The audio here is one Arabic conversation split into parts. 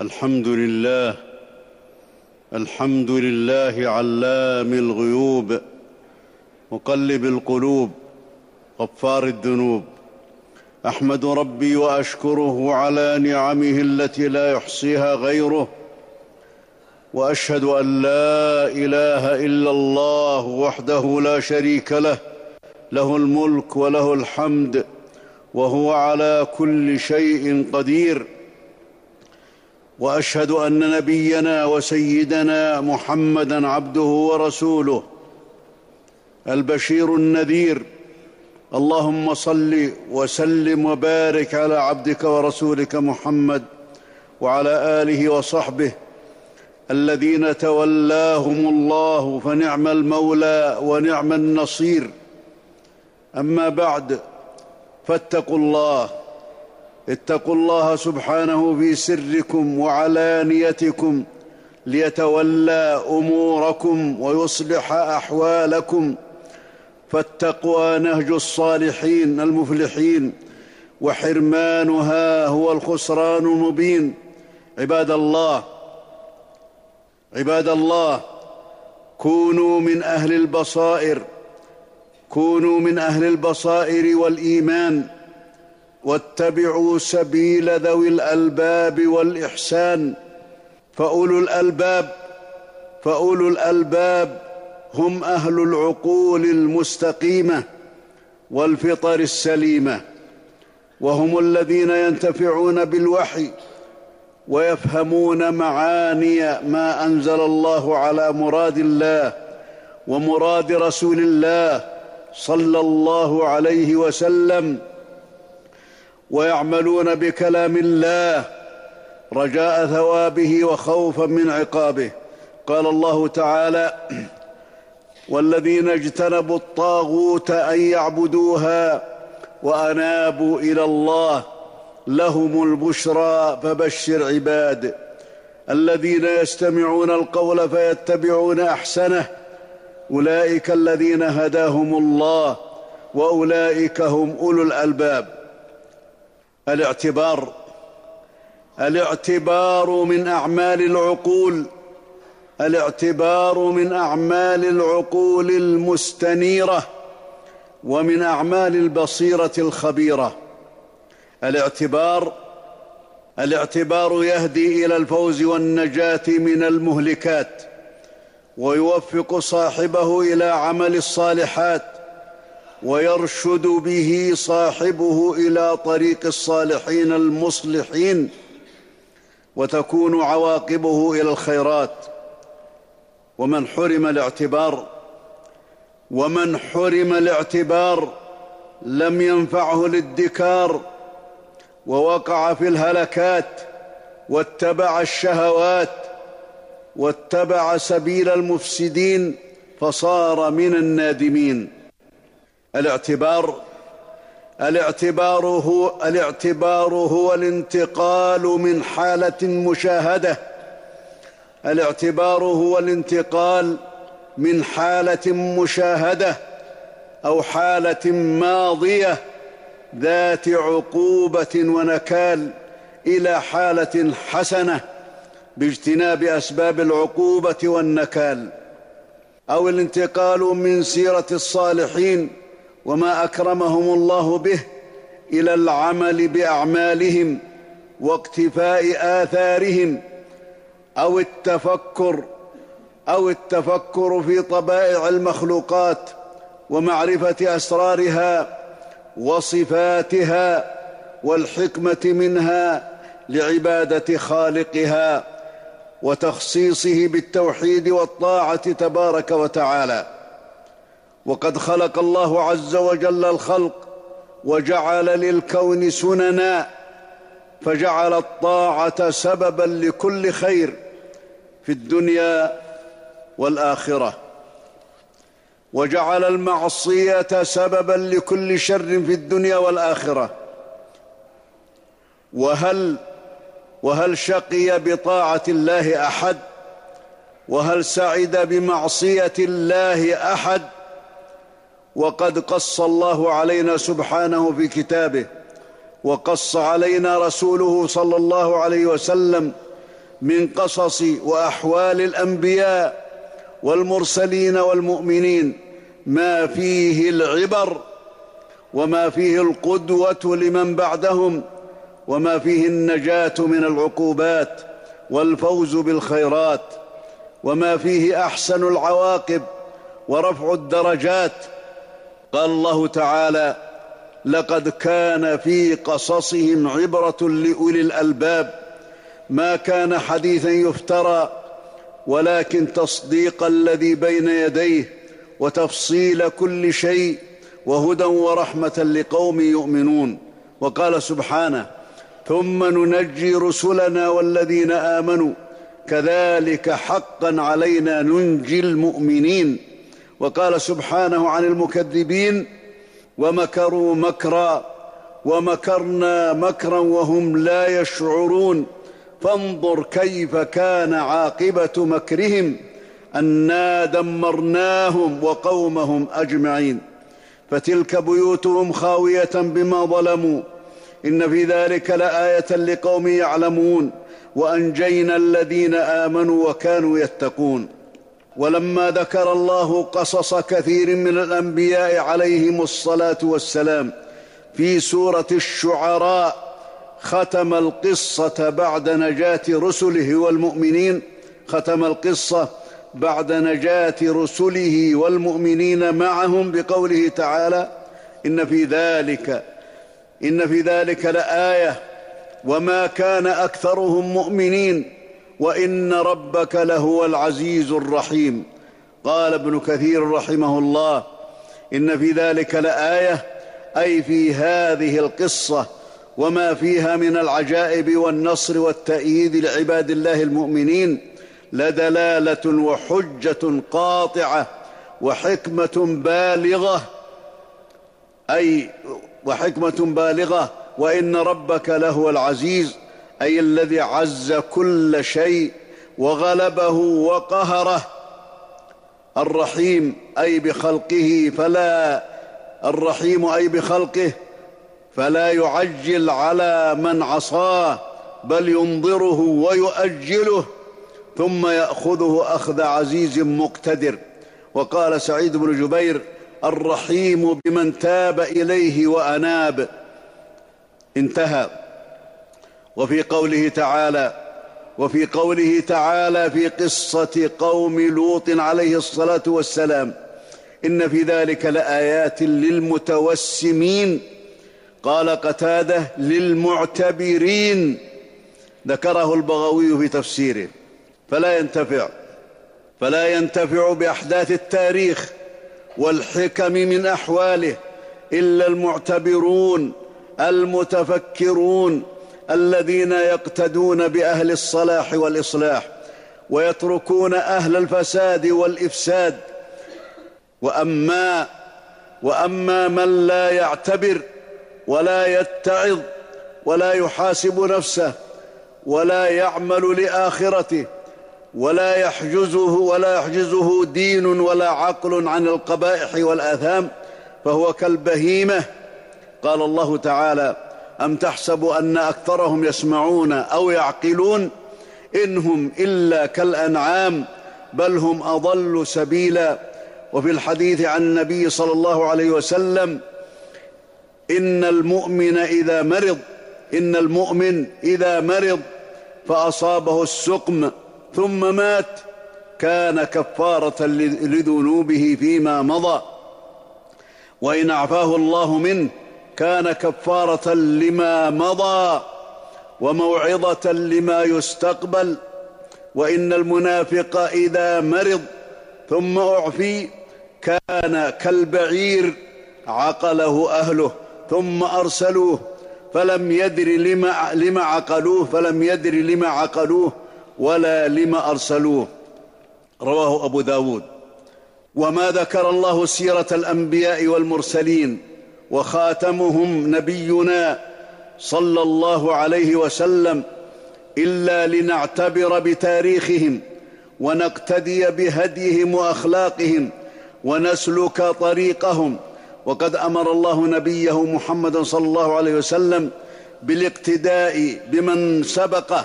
الحمد لله الحمد لله علام الغيوب مقلب القلوب غفار الذنوب. أحمد ربي وأشكره على نعمه التي لا يحصيها غيره وأشهد أن لا إله إلا الله وحده لا شريك له له الملك وله الحمد وهو على كل شيء قدير. وأشهد أن نبينا وسيدنا محمدا عبده ورسوله البشير النذير. اللهم صل وسلم وبارك على عبدك ورسولك محمد وعلى آله وصحبه الذين تولاهم الله فنعم المولى ونعم النصير. أما بعد فاتقوا الله. اتقوا الله سبحانه في سركم وعلانيتكم ليتولى أموركم ويصلح أحوالكم. فالتقوى نهج الصالحين المفلحين وحرمانها هو الخسران المبين. عباد الله عباد الله كونوا من أهل البصائر كونوا من أهل البصائر والإيمان. واتبعوا سبيل ذوي الألباب والإحسان. فأولو الألباب فأولو الألباب هم أهل العقول المستقيمة والفطر السليمة وهم الذين ينتفعون بالوحي ويفهمون معاني ما أنزل الله على مراد الله ومراد رسول الله صلى الله عليه وسلم. ويعملون بكلام الله رجاء ثوابه وخوفا من عقابه. قال الله تعالى والذين اجتنبوا الطاغوت أن يعبدوها وأنابوا إلى الله لهم البشرى فبشر عباد. الذين يستمعون القول فيتبعون أحسنه أولئك الذين هداهم الله وأولئك هم أولو الألباب. الاعتبار الاعتبار من أعمال العقول الاعتبار من أعمال العقول المستنيرة ومن أعمال البصيرة الخبيرة. الاعتبار الاعتبار يهدي إلى الفوز والنجاة من المهلكات ويوفق صاحبه إلى عمل الصالحات ويرشد به صاحبه إلى طريق الصالحين المصلحين وتكون عواقبه إلى الخيرات. ومن حرم الاعتبار ومن حرم الاعتبار لم ينفعه الادكار ووقع في الهلكات واتبع الشهوات واتبع سبيل المفسدين فصار من النادمين. الاعتبار الاعتبار هو الاعتبار هو الانتقال من حالة مشاهدة. الاعتبار هو الانتقال من حالة مشاهدة أو حالة ماضية ذات عقوبة ونكال إلى حالة حسنة باجتناب أسباب العقوبة والنكال. أو الانتقال من سيرة الصالحين وما أكرمهم الله به إلى العمل بأعمالهم واقتفاء آثارهم أو التفكر أو التفكر في طبائع المخلوقات ومعرفة أسرارها وصفاتها والحكمة منها لعبادة خالقها وتخصيصه بالتوحيد والطاعة تبارك وتعالى. وقد خلق الله عز وجل الخلق وجعل للكون سننا فجعل الطاعة سببا لكل خير في الدنيا والآخرة. وجعل المعصية سببا لكل شر في الدنيا والآخرة. وهل وهل شقي بطاعة الله أحد؟ وهل سعد بمعصية الله أحد؟ وقد قص الله علينا سبحانه في كتابه وقص علينا رسوله صلى الله عليه وسلم من قصص وأحوال الأنبياء والمرسلين والمؤمنين ما فيه العبر وما فيه القدوة لمن بعدهم وما فيه النجاة من العقوبات والفوز بالخيرات وما فيه أحسن العواقب ورفع الدرجات قال الله تعالى لقد كان في قصصهم عبرة لأولي الألباب ما كان حديثا يفترى ولكن تصديق الذي بين يديه وتفصيل كل شيء وهدى ورحمة لقوم يؤمنون. وقال سبحانه ثم ننجي رسلنا والذين آمنوا كذلك حقا علينا ننجي المؤمنين. وقال سبحانه عن المكذبين ومكروا مكرا ومكرنا مكرا وهم لا يشعرون. فانظر كيف كان عاقبة مكرهم أنا دمرناهم وقومهم أجمعين. فتلك بيوتهم خاوية بما ظلموا. إن في ذلك لآية لقوم يعلمون. وأنجينا الذين آمنوا وكانوا يتقون. ولما ذكر الله قصص كثير من الأنبياء عليهم الصلاة والسلام في سورة الشعراء ختم القصة بعد نجاة رسله والمؤمنين ختم القصة بعد نجاة رسله والمؤمنين معهم بقوله تعالى إن في ذلك إن في ذلك لآية وما كان أكثرهم مؤمنين وإن ربك لهو العزيز الرحيم. قال ابن كثير رحمه الله إن في ذلك لآية أي في هذه القصة وما فيها من العجائب والنصر والتأييد لعباد الله المؤمنين لدلالة وحجة قاطعة وحكمة بالغة. أي وحكمة بالغة وإن ربك لهو العزيز. أي الذي عز كل شيء وغلبه وقهره. الرحيم أي بخلقه فلا الرحيم أي بخلقه فلا يعجل على من عصاه بل ينظره ويؤجله ثم يأخذه أخذ عزيز مقتدر. وقال سعيد بن جبير الرحيم بمن تاب إليه وأناب. انتهى. وفي قوله تعالى وفي قوله تعالى في قصة قوم لوط عليه الصلاة والسلام إن في ذلك لآيات للمتوسمين. قال قتادة للمعتبرين. ذكره البغوي في تفسيره. فلا ينتفع فلا ينتفع بأحداث التاريخ والحكم من أحواله إلا المعتبرون المتفكرون. الذين يقتدون بأهل الصلاح والإصلاح ويتركون أهل الفساد والإفساد. وأما وأما من لا يعتبر ولا يتعظ ولا يحاسب نفسه ولا يعمل لآخرته ولا يحجزه ولا يحجزه دين ولا عقل عن القبائح والآثام فهو كالبهيمة. قال الله تعالى أم تحسب أن أكثرهم يسمعون أو يعقلون؟ إن هم إلا كالأنعام بل هم أضل سبيلا. وفي الحديث عن النبي صلى الله عليه وسلم إن المؤمن إذا مرض إن المؤمن إذا مرض فأصابه السقم ثم مات كان كفارة لذنوبه فيما مضى. وإن اعفاه الله منه كان كفارة لما مضى وموعظة لما يستقبل وإن المنافق إذا مرض ثم أعفي كان كالبعير عقله أهله ثم أرسلوه فلم يدر لما, لما عقلوه فلم يدر لما عقلوه ولا لما أرسلوه. رواه أبو داود. وما ذكر الله سيرة الأنبياء والمرسلين وخاتمهم نبينا صلى الله عليه وسلم إلا لنعتبر بتاريخهم ونقتدي بهديهم وأخلاقهم ونسلك طريقهم. وقد أمر الله نبيه محمدا صلى الله عليه وسلم بالاقتداء بمن سبقه.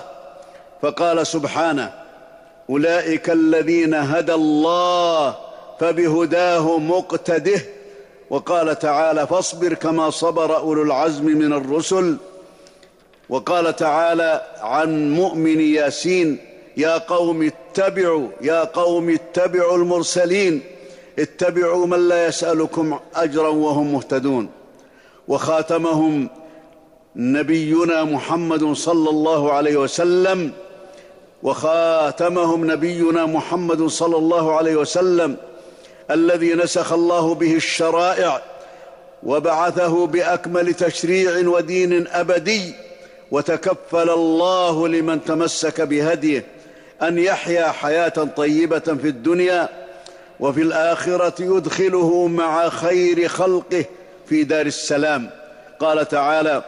فقال سبحانه أولئك الذين هدى الله فبهداه مقتده وقال تعالى فاصبر كما صبر أولو العزم من الرسل. وقال تعالى عن مؤمن ياسين يا قوم اتبعوا يا قوم اتبعوا المرسلين. اتبعوا من لا يسألكم أجرا وهم مهتدون. وخاتمهم نبينا محمد صلى الله عليه وسلم. وخاتمهم نبينا محمد صلى الله عليه وسلم. الذي نسخ الله به الشرائع وبعثه بأكمل تشريع ودين أبدي وتكفل الله لمن تمسك بهديه أن يحيا حياة طيبة في الدنيا وفي الآخرة يدخله مع خير خلقه في دار السلام. قال تعالى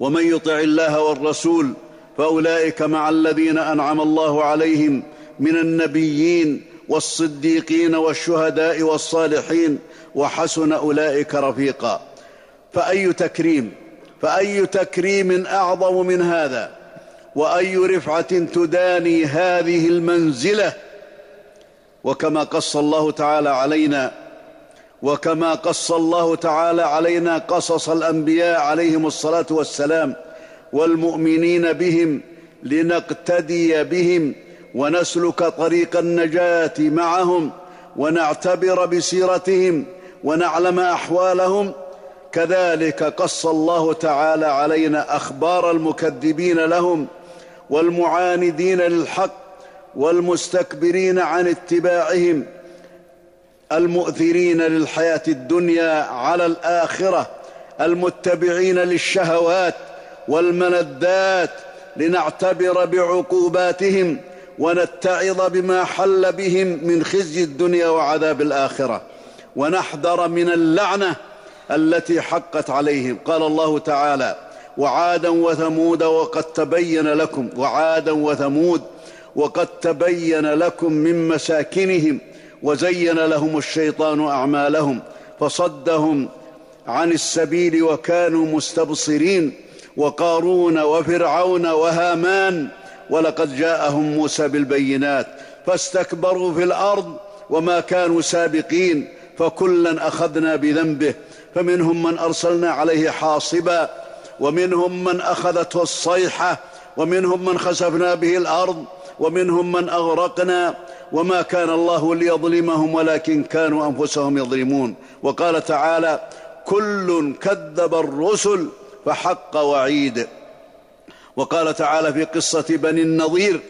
ومن يطع الله والرسول فأولئك مع الذين أنعم الله عليهم من النبيين والصديقين والشهداء والصالحين وحسن أولئك رفيقا. فأي تكريم؟ فأي تكريم أعظم من هذا؟ وأي رفعة تداني هذه المنزلة؟ وكما قص الله تعالى علينا وكما قص الله تعالى علينا قصص الأنبياء عليهم الصلاة والسلام والمؤمنين بهم لنقتدي بهم ونسلك طريق النجاة معهم ونعتبر بسيرتهم ونعلم أحوالهم. كذلك قص الله تعالى علينا أخبار المكذبين لهم والمعاندين للحق والمستكبرين عن اتباعهم المؤثرين للحياة الدنيا على الآخرة المتبعين للشهوات والملذات لنعتبر بعقوباتهم. ونتعظ بما حل بهم من خزي الدنيا وعذاب الآخرة. ونحذر من اللعنة التي حقت عليهم. قال الله تعالى وعادا وثمود وقد تبين لكم وعادا وثمود وقد تبين لكم من مساكنهم وزين لهم الشيطان أعمالهم فصدهم عن السبيل وكانوا مستبصرين وقارون وفرعون وهامان ولقد جاءهم موسى بالبينات فاستكبروا في الأرض وما كانوا سابقين فكلا أخذنا بذنبه فمنهم من أرسلنا عليه حاصبا ومنهم من أخذته الصيحة ومنهم من خسفنا به الأرض ومنهم من أغرقنا وما كان الله ليظلمهم ولكن كانوا أنفسهم يظلمون وقال تعالى كل كذب الرسل فحق وعيد وقال تعالى في قصة بني النضير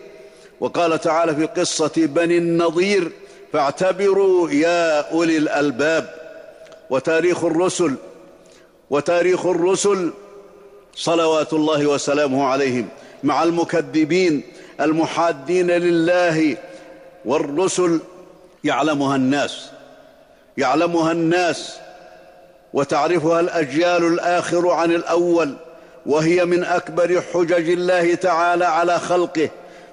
وقال تعالى في قصة بني النضير فاعتبروا يا أولي الألباب. وتاريخ الرسل وتاريخ الرسل صلوات الله وسلامه عليهم مع المكذبين المحادين لله والرسل يعلمها الناس يعلمها الناس وتعرفها الأجيال الآخر عن الأول. وهي من أكبر حجج الله تعالى على خلقه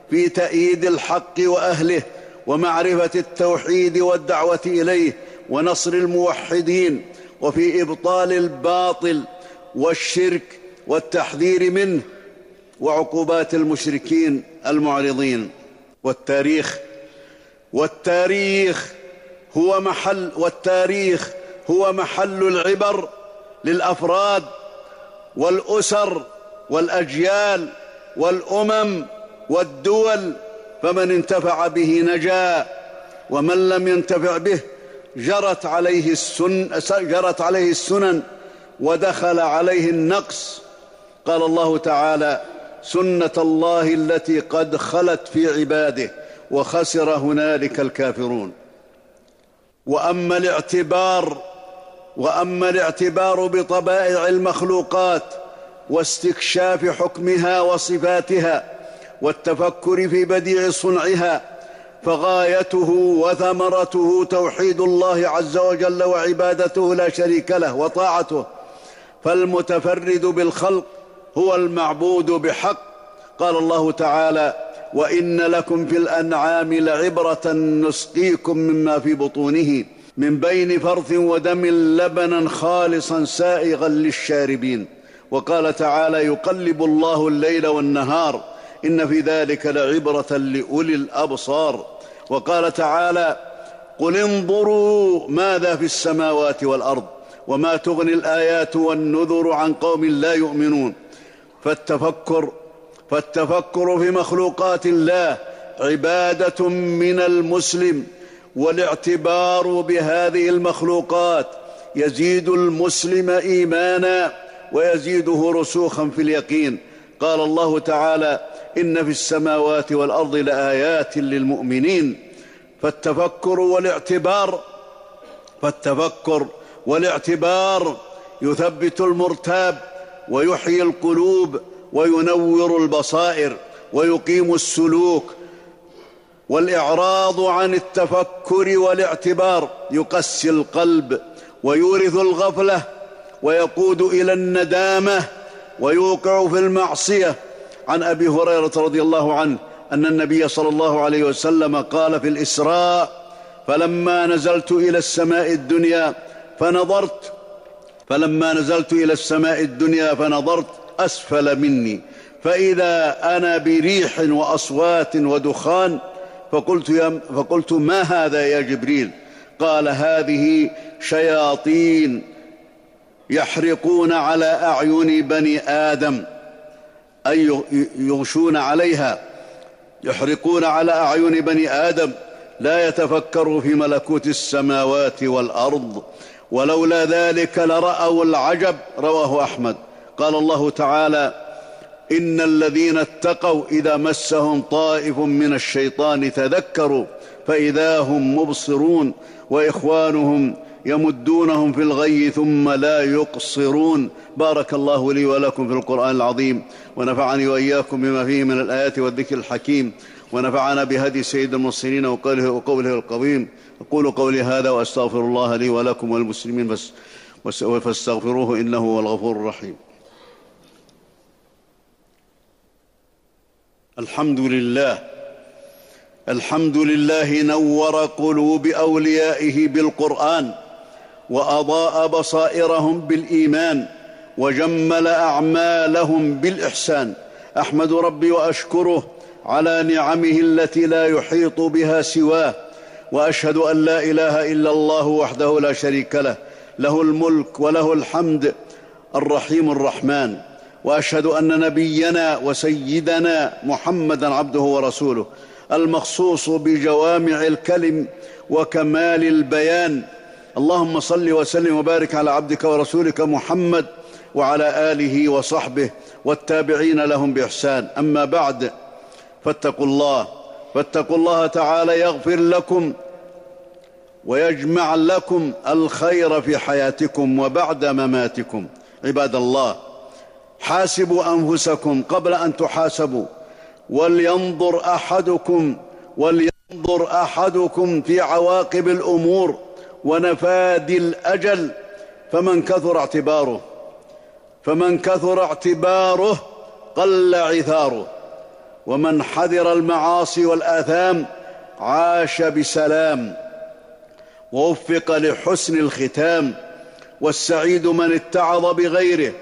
في تأييد الحق وأهله ومعرفة التوحيد والدعوة إليه ونصر الموحدين وفي إبطال الباطل والشرك والتحذير منه وعقوبات المشركين المعرضين. والتاريخ والتاريخ هو محل والتاريخ هو محل العبر للأفراد والأسر والأجيال والأمم والدول فمن انتفع به نجا ومن لم ينتفع به جرت عليه السن جرت عليه السنن ودخل عليه النقص. قال الله تعالى سنة الله التي قد خلت في عباده وخسر هنالك الكافرون. وأما الاعتبار وأما الاعتبار بطبائع المخلوقات واستكشاف حكمها وصفاتها والتفكر في بديع صنعها فغايته وثمرته توحيد الله عز وجل وعبادته لا شريك له وطاعته. فالمتفرد بالخلق هو المعبود بحق. قال الله تعالى وإن لكم في الأنعام لعبرة نسقيكم مما في بطونه. من بين فرث ودم لبنا خالصا سائغا للشاربين. وقال تعالى يقلب الله الليل والنهار إن في ذلك لعبرة لأولي الأبصار. وقال تعالى قل انظروا ماذا في السماوات والأرض وما تغني الآيات والنذر عن قوم لا يؤمنون. فالتفكر فالتفكر في مخلوقات الله عبادة من المسلم. والاعتبار بهذه المخلوقات. يزيد المسلم إيمانا ويزيده رسوخا في اليقين. قال الله تعالى إن في السماوات والأرض لآيات للمؤمنين. فالتفكر والاعتبار فالتفكر والاعتبار يثبت المرتاب ويحيي القلوب وينور البصائر ويقيم السلوك والإعراض عن التفكر والاعتبار. يقسي القلب ويورث الغفلة ويقود إلى الندامة ويوقع في المعصية. عن أبي هريرة رضي الله عنه أن النبي صلى الله عليه وسلم قال في الإسراء فلما نزلت إلى السماء الدنيا فنظرت فلما نزلت إلى السماء الدنيا فنظرت أسفل مني. فإذا أنا بريح وأصوات ودخان فقلت, يا فقلت ما هذا يا جبريل؟ قال هذه شياطين يحرقون على أعين بني آدم أي يغشون عليها يحرقون على أعين بني آدم لا يتفكروا في ملكوت السماوات والأرض ولولا ذلك لرأوا العجب رواه أحمد. قال الله تعالى إن الذين اتقوا إذا مسهم طائف من الشيطان تذكروا فإذا هم مبصرون وإخوانهم يمدونهم في الغي ثم لا يقصرون. بارك الله لي ولكم في القرآن العظيم ونفعني وإياكم بما فيه من الآيات والذكر الحكيم ونفعنا بهدي سيد المرسلين وقوله, وقوله القويم. أقول قولي هذا وأستغفر الله لي ولكم والمسلمين فاستغفروه إنه هو الغفور الرحيم. الحمد لله. الحمد لله نور قلوب أوليائه بالقرآن وأضاء بصائرهم بالإيمان وجمل أعمالهم بالإحسان. أحمد ربي وأشكره على نعمه التي لا يحيط بها سواه. وأشهد أن لا إله إلا الله وحده لا شريك له. له الملك وله الحمد. الرحيم الرحمن. وأشهد أن نبينا وسيدنا محمدا عبده ورسوله المخصوص بجوامع الكلم وكمال البيان. اللهم صل وسلم وبارك على عبدك ورسولك محمد وعلى آله وصحبه والتابعين لهم بإحسان. أما بعد فاتقوا الله فاتقوا الله تعالى يغفر لكم ويجمع لكم الخير في حياتكم وبعد مماتكم. عباد الله حاسبوا أنفسكم قبل أن تحاسبوا. ولينظر أحدكم ولينظر أحدكم في عواقب الأمور ونفاد الأجل. فمن كثر اعتباره فمن كثر اعتباره قل عثاره. ومن حذر المعاصي والآثام عاش بسلام. ووفق لحسن الختام. والسعيد من اتعظ بغيره.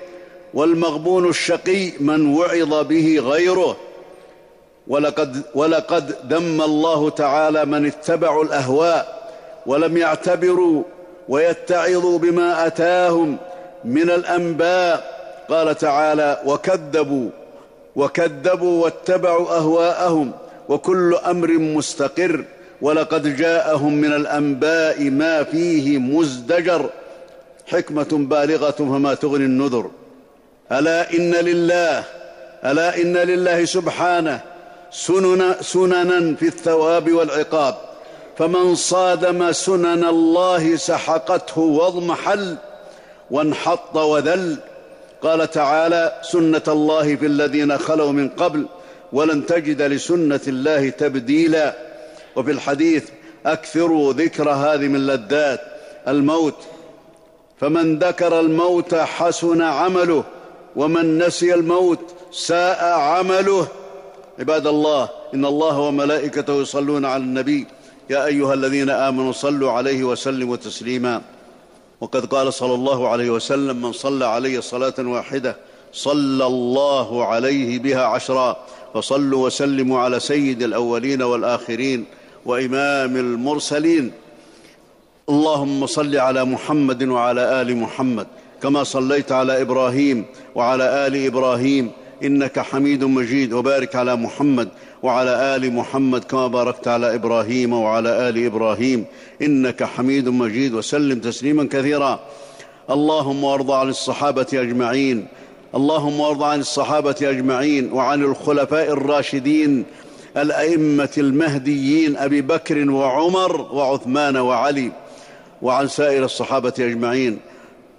والمغبون الشقي من وعظ به غيره. ولقد, ولقد ذم الله تعالى من اتبعوا الأهواء ولم يعتبروا ويتعظوا بما أتاهم من الأنباء. قال تعالى وكذبوا وكذبوا واتبعوا أهواءهم وكل أمر مستقر. ولقد جاءهم من الأنباء ما فيه مزدجر. حكمة بالغة فما تغني النذر. ألا إن لله ألا إن لله سبحانه سنن سننا في الثواب والعقاب. فمن صادم سنن الله سحقته واضمحل وانحط وذل. قال تعالى سنة الله في الذين خلوا من قبل ولن تجد لسنة الله تبديلا. وفي الحديث أكثروا ذكر هذه من لذات الموت. فمن ذكر الموت حسن عمله ومن نسي الموت ساء عمله. عباد الله إن الله وملائكته يصلون على النبي. يا أيها الذين آمنوا صلوا عليه وسلموا تسليما. وقد قال صلى الله عليه وسلم من صلى علي صلاة واحدة صلى الله عليه بها عشرا. فصلوا وسلموا على سيد الأولين والآخرين وإمام المرسلين. اللهم صل على محمد وعلى آل محمد. كما صليت على إبراهيم وعلى آل إبراهيم إنك حميد مجيد وبارك على محمد وعلى آل محمد كما باركت على إبراهيم وعلى آل إبراهيم إنك حميد مجيد وسلم تسليما كثيرا. اللهم وارض عن الصحابة أجمعين اللهم وارض عن الصحابة أجمعين وعن الخلفاء الراشدين الأئمة المهديين أبي بكر وعمر وعثمان وعلي وعن سائر الصحابة أجمعين.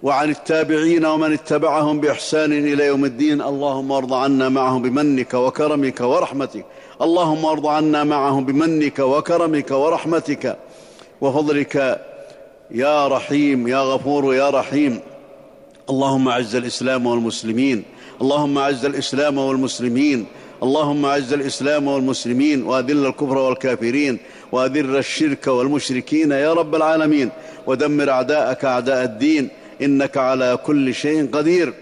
وعن التابعين ومن اتبعهم بإحسان إلى يوم الدين. اللهم أرض عنا معهم بمنك وكرمك ورحمتك. اللهم أرض عنا معهم بمنك وكرمك ورحمتك. وفضلك يا رحيم يا غفور يا رحيم. اللهم أعز الإسلام والمسلمين. اللهم أعز الإسلام والمسلمين. اللهم أعز الإسلام والمسلمين. وأذل الكفر والكافرين. وأذل الشرك والمشركين يا رب العالمين. ودمر أعداءك أعداء الدين. إنك على كل شيء قدير.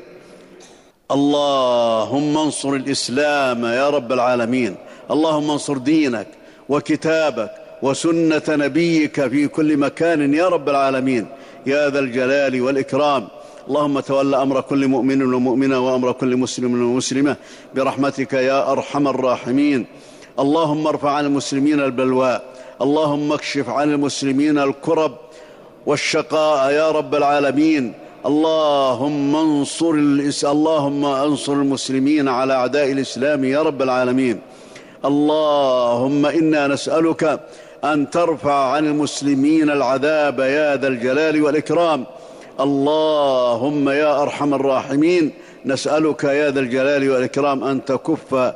اللهم انصر الإسلام يا رب العالمين. اللهم انصر دينك وكتابك وسنة نبيك في كل مكان يا رب العالمين. يا ذا الجلال والإكرام. اللهم تول أمر كل مؤمن ومؤمنة وأمر كل مسلم ومسلمة برحمتك يا أرحم الراحمين. اللهم ارفع عن المسلمين البلواء. اللهم اكشف عن المسلمين الكرب. والشقاء يا رب العالمين. اللهم انصر اللهم انصر المسلمين على أعداء الإسلام يا رب العالمين. اللهم إنا نسألك أن ترفع عن المسلمين العذاب يا ذا الجلال والإكرام. اللهم يا أرحم الراحمين نسألك يا ذا الجلال والإكرام أن تكف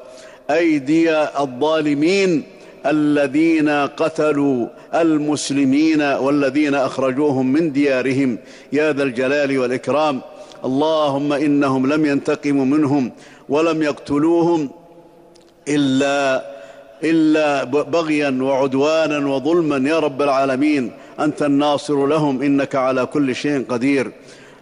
أيدي الظالمين. الذين قتلوا المسلمين والذين أخرجوهم من ديارهم. يا ذا الجلال والإكرام. اللهم إنهم لم ينتقموا منهم ولم يقتلوهم إلا إلا بغيا وعدوانا وظلما. يا رب العالمين أنت الناصر لهم إنك على كل شيء قدير.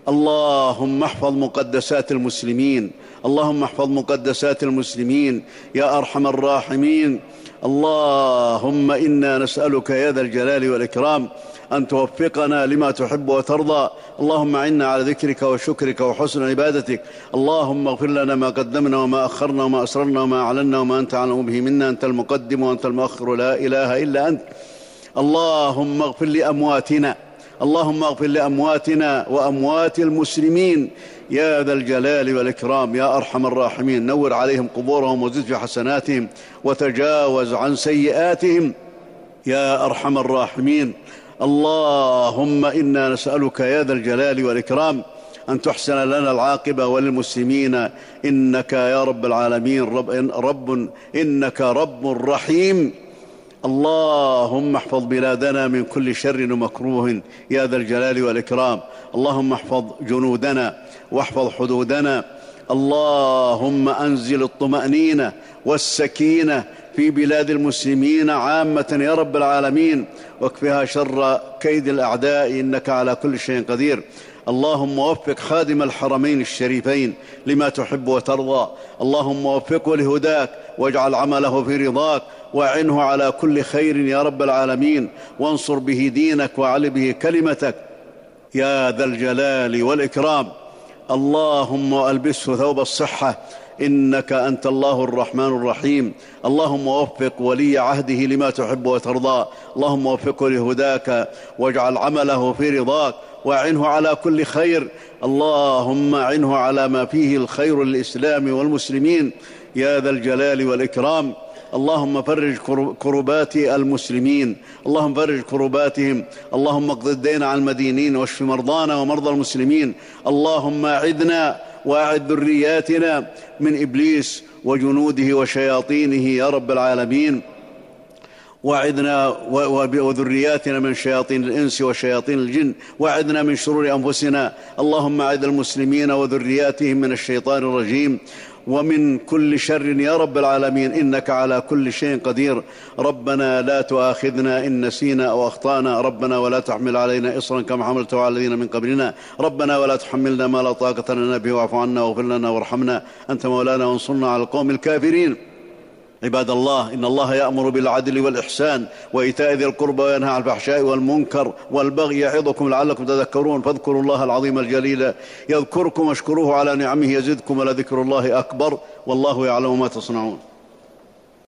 اللهم احفظ مقدسات المسلمين. اللهم احفظ مقدسات المسلمين. يا أرحم الراحمين. اللهم إنا نسألك يا ذا الجلال والإكرام أن توفقنا لما تحب وترضى. اللهم أعنا على ذكرك وشكرك وحسن عبادتك. اللهم اغفر لنا ما قدمنا وما أخرنا وما أسررنا وما أعلنا وما أنت أعلم به منا. أنت المقدم وأنت المؤخر. لا إله إلا أنت. اللهم اغفر لأمواتنا. اللهم اغفر لأمواتنا وأموات المسلمين. يا ذا الجلال والإكرام يا أرحم الراحمين. نور عليهم قبورهم وزد في حسناتهم وتجاوز عن سيئاتهم. يا أرحم الراحمين. اللهم إنا نسألك يا ذا الجلال والإكرام أن تحسن لنا العاقبة وللمسلمين. إنك يا رب العالمين رب, رب إنك رب رحيم. اللهم احفظ بلادنا من كل شر ومكروه يا ذا الجلال والإكرام. اللهم احفظ جنودنا واحفظ حدودنا. اللهم أنزل الطمأنينة والسكينة في بلاد المسلمين عامة يا رب العالمين. واكفها شر كيد الأعداء إنك على كل شيء قدير. اللهم وفق خادم الحرمين الشريفين لما تحب وترضى. اللهم وفقه لهداك واجعل عمله في رضاك وأعنه على كل خير يا رب العالمين. وانصر به دينك وعل به كلمتك يا ذا الجلال والإكرام. اللهم ألبسه ثوب الصحة. إنك أنت الله الرحمن الرحيم. اللهم وفق ولي عهده لما تحب وترضى. اللهم وفقه لهداك واجعل عمله في رضاك. وأعنه على كل خير. اللهم أعنه على ما فيه الخير للإسلام والمسلمين. يا ذا الجلال والإكرام. اللهم فرج كربات المسلمين. اللهم فرج كرباتهم. اللهم اقض الدين عن المدينين واشف مرضانا ومرضى المسلمين. اللهم أعدنا وأعد ذرياتنا من إبليس وجنوده وشياطينه يا رب العالمين. وعدنا وذرياتنا من شياطين الإنس وشياطين الجن وعدنا من شرور أنفسنا. اللهم أعد المسلمين وذرياتهم من الشيطان الرجيم. ومن كل شر يا رب العالمين إنك على كل شيء قدير. ربنا لا تؤاخذنا إن نسينا أو أخطأنا. ربنا ولا تحمل علينا اصرا كما حملته على الذين من قبلنا. ربنا ولا تحملنا ما لا طاقة لنا به واعف عنا واغفر لنا وارحمنا. أنت مولانا وانصرنا على القوم الكافرين. عباد الله إن الله يأمر بالعدل والإحسان وإيتاء ذي القربى وينهى عن الفحشاء والمنكر والبغي يعظكم لعلكم تذكرون فاذكروا الله العظيم الجليل يذكركم واشكروه على نعمه يزدكم ولذكر الله أكبر والله يعلم ما تصنعون.